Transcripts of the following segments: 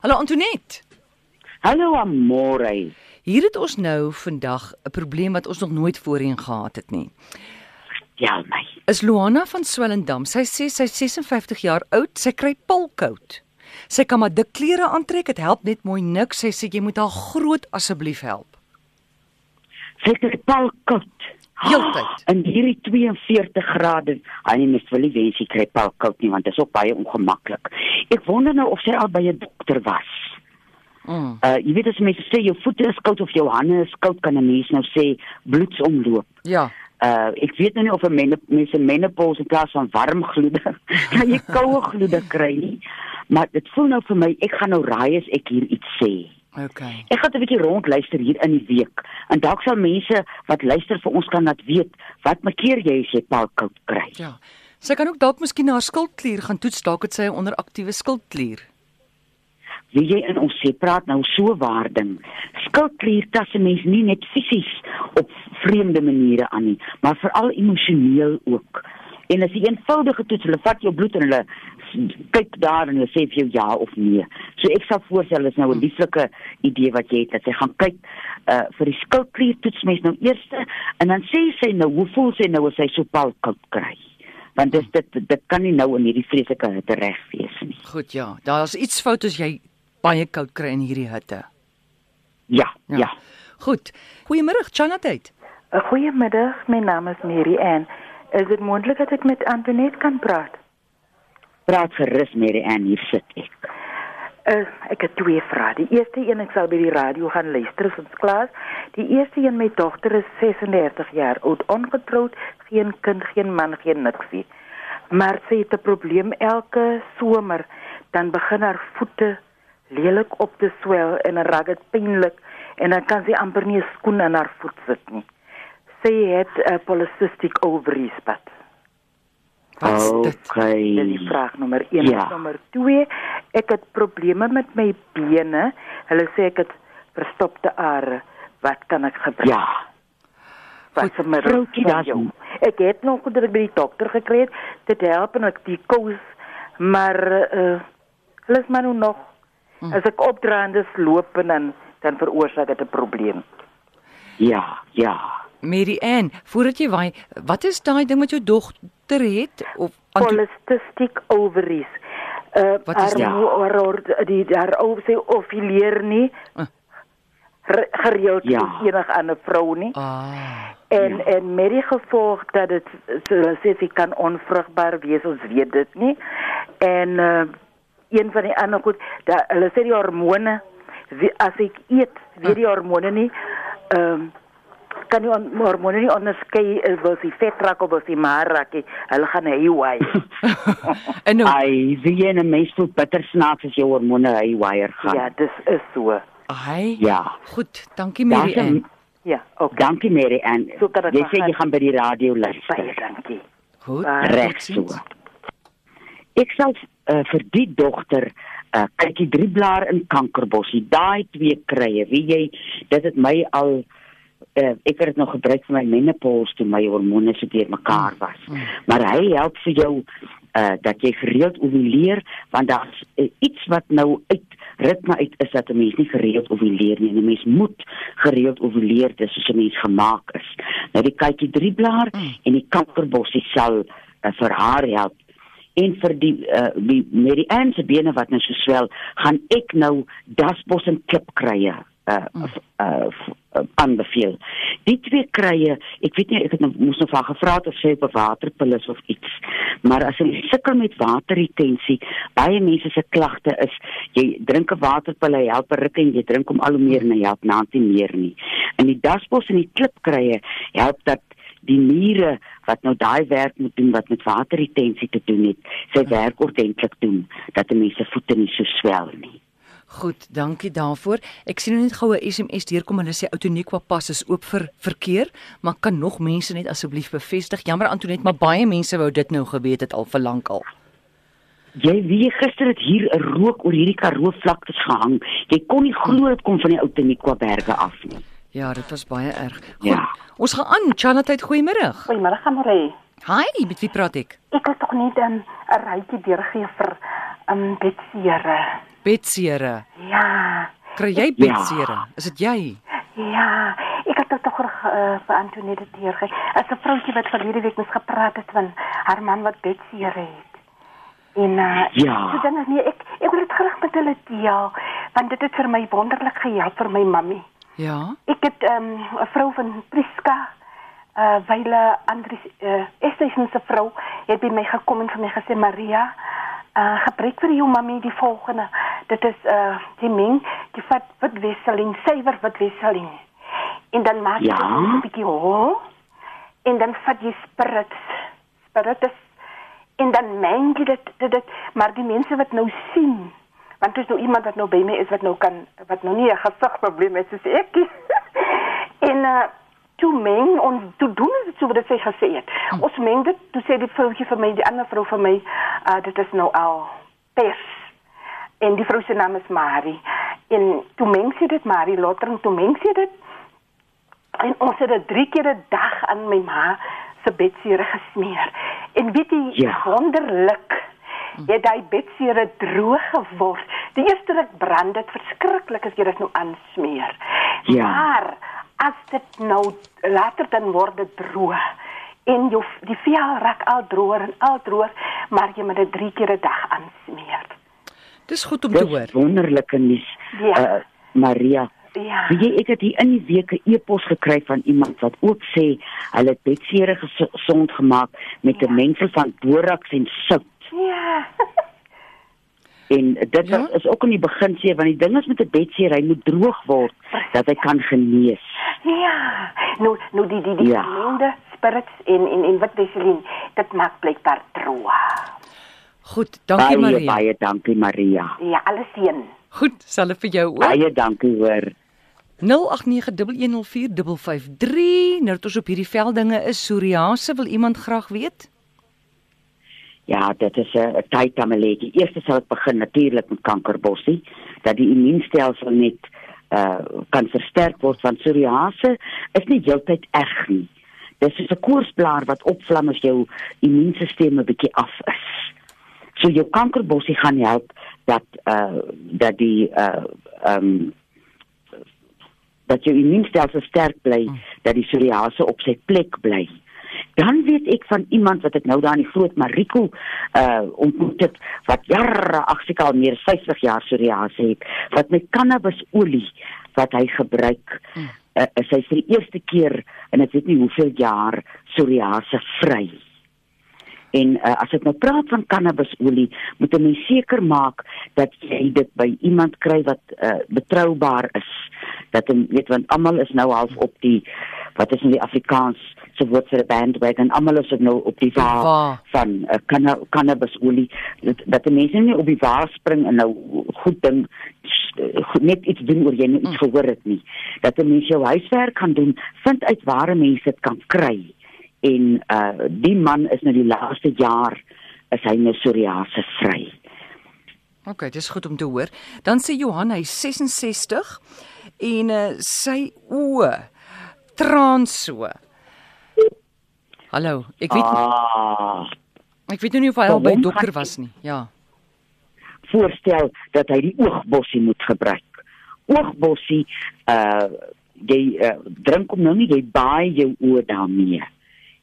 Hallo Antoinette. Hallo Amore. Hier het ons nou vandag 'n probleem wat ons nog nooit voorheen gehad het nie. Ja, my. Is Luana van Swellendam. Sy sê sy's 56 jaar oud, sy kry polkout. Sy kan maar dik klere aantrek, dit help net mooi niks. Sy sê jy moet haar groot asseblief help. Sy het polkout. Heeltyd. In hierdie 42 grade, hy mens wil nie wens sy kry polkout nie want dit is ook baie ongemaklik. Ek wonder nou of sy al by 'n dokter was. Mm. Uh jy weet as mense sê jou voete is koud of jou hande is koud, kan 'n mens nou sê bloedsomloop. Ja. Uh ek weet nou nie of 'n menne, mense menopause in plaas van warm gloede kan jy koue gloede kry nie. Maar dit voel nou vir my ek gaan nou raai as ek hier iets sê. Okay. Ek gaan 'n bietjie rond luister hier in die week en dalk sal mense wat luister vir ons kan laat weet wat makeer jy as jy palkout kry. Ja. Sy kan ook dalk miskien na haar skildklier gaan toets, dalk het sy 'n onderaktiewe skildklier. Wie jy in ons sê praat nou so waarding. Skildklier tas 'n mens nie net fisies op vreemde maniere aan nie, maar veral emosioneel ook. En as jy eenvoudige toets, hulle vat jou bloed en hulle kyk daar en hulle sê vir jou ja of nee. So ek sal voorstel is nou 'n lieflike idee wat jy het dat sy gaan kyk uh vir die skildklier toets mens nou eers en dan sê sy nou hoe voel sy nou as sy so palkout kry. Want dis dit dit kan nie nou in hierdie vreeslike hitte reg wees nie. Goed, ja. Daar's iets fout as jy baie koud kry in hierdie hitte. Ja, Ja. ja. Goed. Goeiemôre, Chanatheid. Goeiemiddag, my naam is Mary Ann. Is dit moontlik dat ek met Antoinette kan praat? Praat gerus Mary Ann, hier sit ek. Uh, ek het twee vrae. Die eerste een ek sal by die radio gaan luister as ons klaar. is. Die eerste een my dogter is 36 jaar oud, ongetroud, geen kind, geen man, geen niksie. Maar sy het 'n probleem elke somer dan begin haar voete lelik op te swel en dan raak dit pynlik en dan kan sy amper nie 'n skoen aan haar voet sit nie. Sy het 'n uh, polycystic ovaries pad. Wat's dit? Okay. Dis die vraag nommer 1. Ja. Nommer 2, ek het probleme met my bene. Hulle sê ek het verstopte are. Wat kan ek gebruik? Ja. Wat vir my Vroutjie, van daar's jou? Ek het nog ek by die dokter gekry het. Dit help en ek die kous, maar uh hulle is maar nou nog Hm. as ek opdraandes loop en dan dan veroorsaak dit 'n probleem. Ja, ja. Mary Ann, voordat jy waai, wat is daai ding wat jou dogter het of Polycystic ovaries. Uh Wat is haar dit? haar haar- die daar of sy ovuleer nie. Re- gereeld Ja. soos enige ander vrou nie. Ah. En Ja. en met die gevolg dat dit so hulle sê sy kan onvrugbaar wees, ons weet dit nie. En uh een van die ander goed, dat hulle sê die hormone as ek eet, weet die hormone nie ehm um, kan die on- hormone nie onderskei uh, wil sy vet raak of sy maar raak nie. Hulle gaan haywire. en nou, Ai, wie jy 'n mens voel bitter snaaks as jou hormone haywire gaan. ja, dis is so. hy. Ja. Goed, dankie Mary Ann. Ja, okay. Dankie Mary Ann. So kan ek Jy sê jy gaan. by die radio Baie luister. dankie. Goed. Reg so. Ek sal uh, vir die dogter uh, kyk die drie blaar in kankerbossie. Daai twee krye, wie jy dit het my al uh, ek het dit nog gebruik vir my menopause toe my hormone so deurmekaar was. Maar hy help vir jou uh dat jy gereeld ovuleer want daar's uh, iets wat nou uit ritme uit is dat 'n mens nie gereeld ovuleer nie. 'n Mens moet gereeld ovuleer dis soos 'n mens gemaak is. Nou die kykie drie blaar Mm. en die kankerbossie sal uh, vir haar help en vir die uh, die met die Ann se bene wat nou so swel, gaan ek nou dasbos en klipkrye uh, uh, uh, uh, aanbeveel. Die twee krye, ek weet nie ek het nou moes nog van gevra het of sy op 'n waterpil is of iets. Maar as jy sukkel met waterretensie, baie mense se klagte is jy drink 'n waterpil, hy help 'n ruk en jy drink hom al hoe meer en hy help naant nie meer nie. En die dasbos en die klipkrye help dat die niere wat nou daai werk moet doen wat met waterretensie te doen het, sy werk ordentlik doen dat die mense voete nie so swel nie. Goed, dankie daarvoor. Ek sien nou net gou 'n SMS deurkom en hulle sê Outoniqua pas is oop vir verkeer, maar kan nog mense net asseblief bevestig? Jammer Antoinette, maar baie mense wou dit nou geweet het al vir lank al. Jy weet gister het hier 'n rook oor hierdie Karoo vlaktes gehang. Jy kon nie glo dit kom van die ou Teniqua berge af nie. Ja, dit was baie erg. Goed, Ja. Ons gaan aan. Chanatheid, goeiemôre. Goeiemôre, Amore. Hi, met wie praat ek? Ek wil tog net 'n 'n rytjie deurgee vir um Betsy Here. Bedsere. Ja. Kry jy Ja. bedsere? Is dit jy? Ja, ek het dit tog uh, vir Antoinette teerge. As 'n vroutjie wat verlede week mens gepraat het van haar man wat bedseer het. En uh, Ja. so dan nee, ek ek wil dit graag met hulle deel want dit het vir my wonderlik gehelp vir my mammy. Ja. Ek het ehm, 'n um, vrou van Priska uh Wyle Andries uh Estesen se vrou het by my gekom en vir my gesê Maria uh gebruik vir jou mami die volgende dit is uh die meng jy vat wit wesseling suiwer wit wesseling en dan maak jy Ja. dit net 'n bietjie hol en dan vat jy spirits spiritus en dan meng jy dit dit, dit maar die mense wat nou sien want dit is nou iemand wat nou by my is wat nou kan wat nou nie 'n gesigprobleem het soos ek en uh toe meng ons toe doen ons dit so wat sy gesê het. Hm. Ons meng dit, toe sê die vroutjie vir my, die ander vrou vir my, uh dit is nou al pers. En die vrou se naam is Marie. En toe meng sy dit Marie Lottering, toe meng sy dit en ons het dit drie keer 'n dag aan my ma se bedsere gesmeer. En weet jy, Ja. wonderlik het daai bedsere droog geword. Die eerste ruk brand dit verskriklik as jy dit nou aansmeer. Ja. Maar as dit nou later dan word dit droog en jou die vel raak al droër en al droër, maar jy moet dit drie keer 'n dag aansmeer. Dis goed om te hoor. Dis wonderlike nuus. Ja. Uh, Maria, Ja. weet jy ek het hier in die week 'n e-pos gekry van iemand wat ook sê hulle het bedsere gesond gemaak met 'n Ja. mengsel van boraks en sout. Ja. En dit Ja? ja? is ook in die begin sê want die ding is met 'n bedseer, hy moet droog word dat hy kan genees. Ja, nou nou die die die Ja. gemengde spirits en en en wat weselin, dit maak blykbaar droog. Goed, dankie baie Maria. baie dankie Maria. Ja, alles een. Goed, sal ek vir jou ook. Baie dankie hoor. 0891104553. Nou dat ons op hierdie veldinge is, psoriase, wil iemand graag weet? Ja, dit is 'n 'n tyd aan my lewe. Eers sal ek begin natuurlik met kankerbossie dat die immuunstelsel net uh kan versterk word want psoriase is nie heeltyd erg nie. Dis soos 'n koorsblaar wat opvlam as jou immuunstelsel 'n bietjie af is. So jou kankerbossie gaan help dat uh dat die uh um dat jou immuunstelsel sterk bly, dat die psoriase op sy plek bly. Dan weet ek van iemand wat ek nou daar in die Groot Mariko uh ontmoet het wat jare ag seker al meer as 50 jaar psoriase het, wat met cannabisolie wat hy gebruik, uh, is hy vir die eerste keer en ek weet nie hoeveel jaar psoriase vry. En uh, as ek nou praat van cannabisolie, moet 'n mens seker maak dat jy dit by iemand kry wat uh, betroubaar is. Dat jy weet want almal is nou half op die wat is in die Afrikaans se woord vir 'n bandwagon. Almal is nou op die wa Wa. van uh, canna cannabisolie dat, dat die mense nie op die wa spring en nou goed ding goed, net iets doen oor jy nou iets gehoor het nie. Dat 'n mens jou huiswerk gaan doen, vind uit waar mense dit kan kry en uh die man is nou die laaste jaar is hy nou psoriase vry. OK, dis goed om te hoor. Dan sê Johan hy is 66 en uh, sy oë traan so. Hallo, ek weet Ah, ek weet nou nie of hy al by dokter was nie. Ja. voorstel dat hy die oogbossie moet gebruik. Oogbossie uh jy uh, drink hom nou nie, jy baai jou oë daarmee.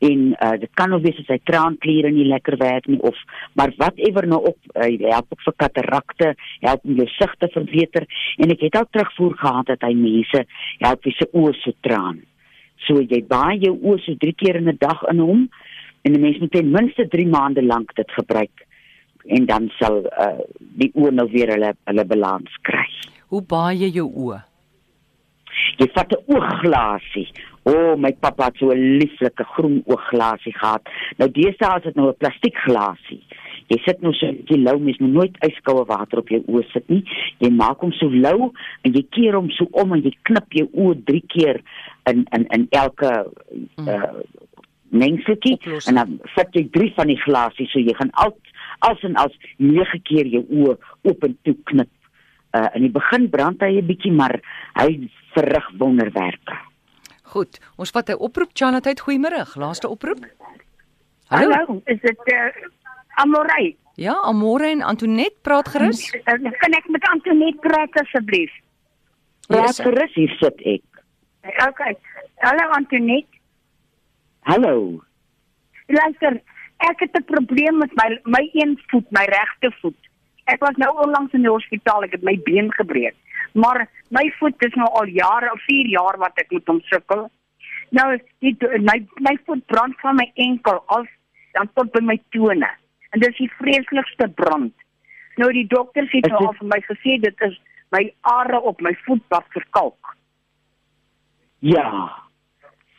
En uh dit kan of wees as hy traankliere nie lekker werk nie of maar whatever nou op hy help ook vir katarakte, help om jou sig te verbeter en ek het al terugvoer gehad dat hy mense help wie se oë so traan. So jy baai jou oë so 3 keer in 'n dag in hom en 'n mens moet ten minste 3 maande lank dit gebruik en dan sal uh, die oë nou weer hulle hulle balans kry. Hoe baie jy jou oë? Jy vat 'n oogglasie. O, oh, my pappa het so 'n lieflike groen oogglasie gehad. Nou deesdae is dit nou 'n plastiekglasie. Jy sit nou so 'n bietjie lou, mens moet nooit yskoue water op jou oë sit nie. Jy maak hom so lou en jy keer hom so om en jy knip jou oë 3 keer in in in elke uh mengseltjie Oplossing. en dan vat jy 3 van die glasies so jy gaan al als en als 9 keer jou oë oop en toe knip. Uh in die begin brand hy 'n bietjie maar hy verrig wonderwerke. Goed, ons vat 'n oproep Chanat, goeiemôre. Laaste oproep. Hallo. Hallo, is dit uh, Amorey? Ja, Amore en Antonet praat gerus. Uh, Kan ek met Antoinette praat asseblief? Praat Yes, sir. gerus hier sit ek. Okay. Hallo Antoinette. Hallo. Luister, ek het 'n probleem met my my een voet, my regte voet. Ek was nou onlangs in die hospitaal, ek het my been gebreek. Maar my voet is nou al jare, 4 jaar wat ek met hom sukkel. Nou die my my voet brand van my enkel af dan tot by my tone. En dis die vreeslikste brand. Nou die dokters het nou al vir my gesê dit is my are op my voet wat verkalk. Ja.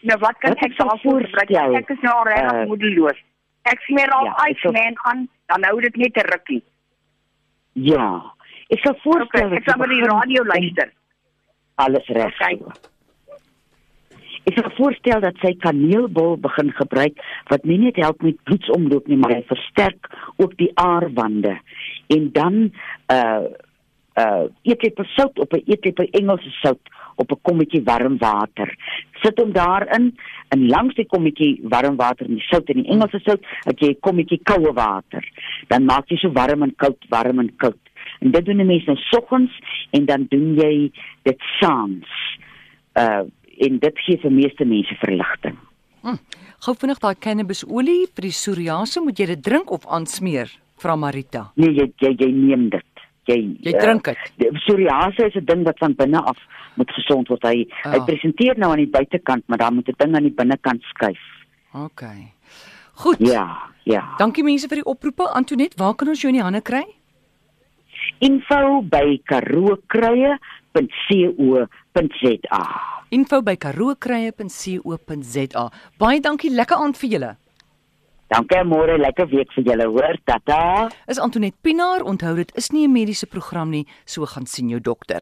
Nou wat kan Wat ek daarvoor gebruik? Ek is nou al regtig eh, moedeloos. Ek smeer al ja, Iceman aan, dan hou dit net 'n rukkie. Ja. Ek sal voorstel Okay, dat ek sal jy by die radio luister. Alles reg. Okay. Ek sal voorstel dat sy kaneelbol begin gebruik wat nie net help met bloedsomloop nie, maar hy versterk ook die aarwande. En dan uh uh eetlepel sout op 'n eetlepel Engelse sout op 'n kommetjie warm water. Sit hom daarin en langs die kommetjie warm water en die sout en die Engelse sout, het jy 'n kommetjie koue water. Dan maak jy so warm en koud, warm en koud. En dit doen mense nou soggens en dan doen jy dit saans. Uh en dit gee vir meeste mense verligting. Hm. Gou vinnig daai cannabisolie vir die psoriase, moet jy dit drink of aansmeer? Vra Marita. Nee, jy jy, jy neem dit. Jy Jy drink dit. Uh, psoriase is 'n ding wat van binne af moet gesond word. Hy Ah. hy presenteer nou aan die buitekant, maar dan moet 'n ding aan die binnekant skuif. OK. Goed. Ja, ja. Dankie mense vir die oproepe. Antonet, waar kan ons jou in die hande kry? Info by karookruie.co.za. Info by karookruie.co.za. Baie dankie. Lekker aand vir julle. Dankie môre, lekker week vir julle, hoor. Tata. Is Antonet Pinaar, onthou dit is nie 'n mediese program nie, so gaan sien jou dokter.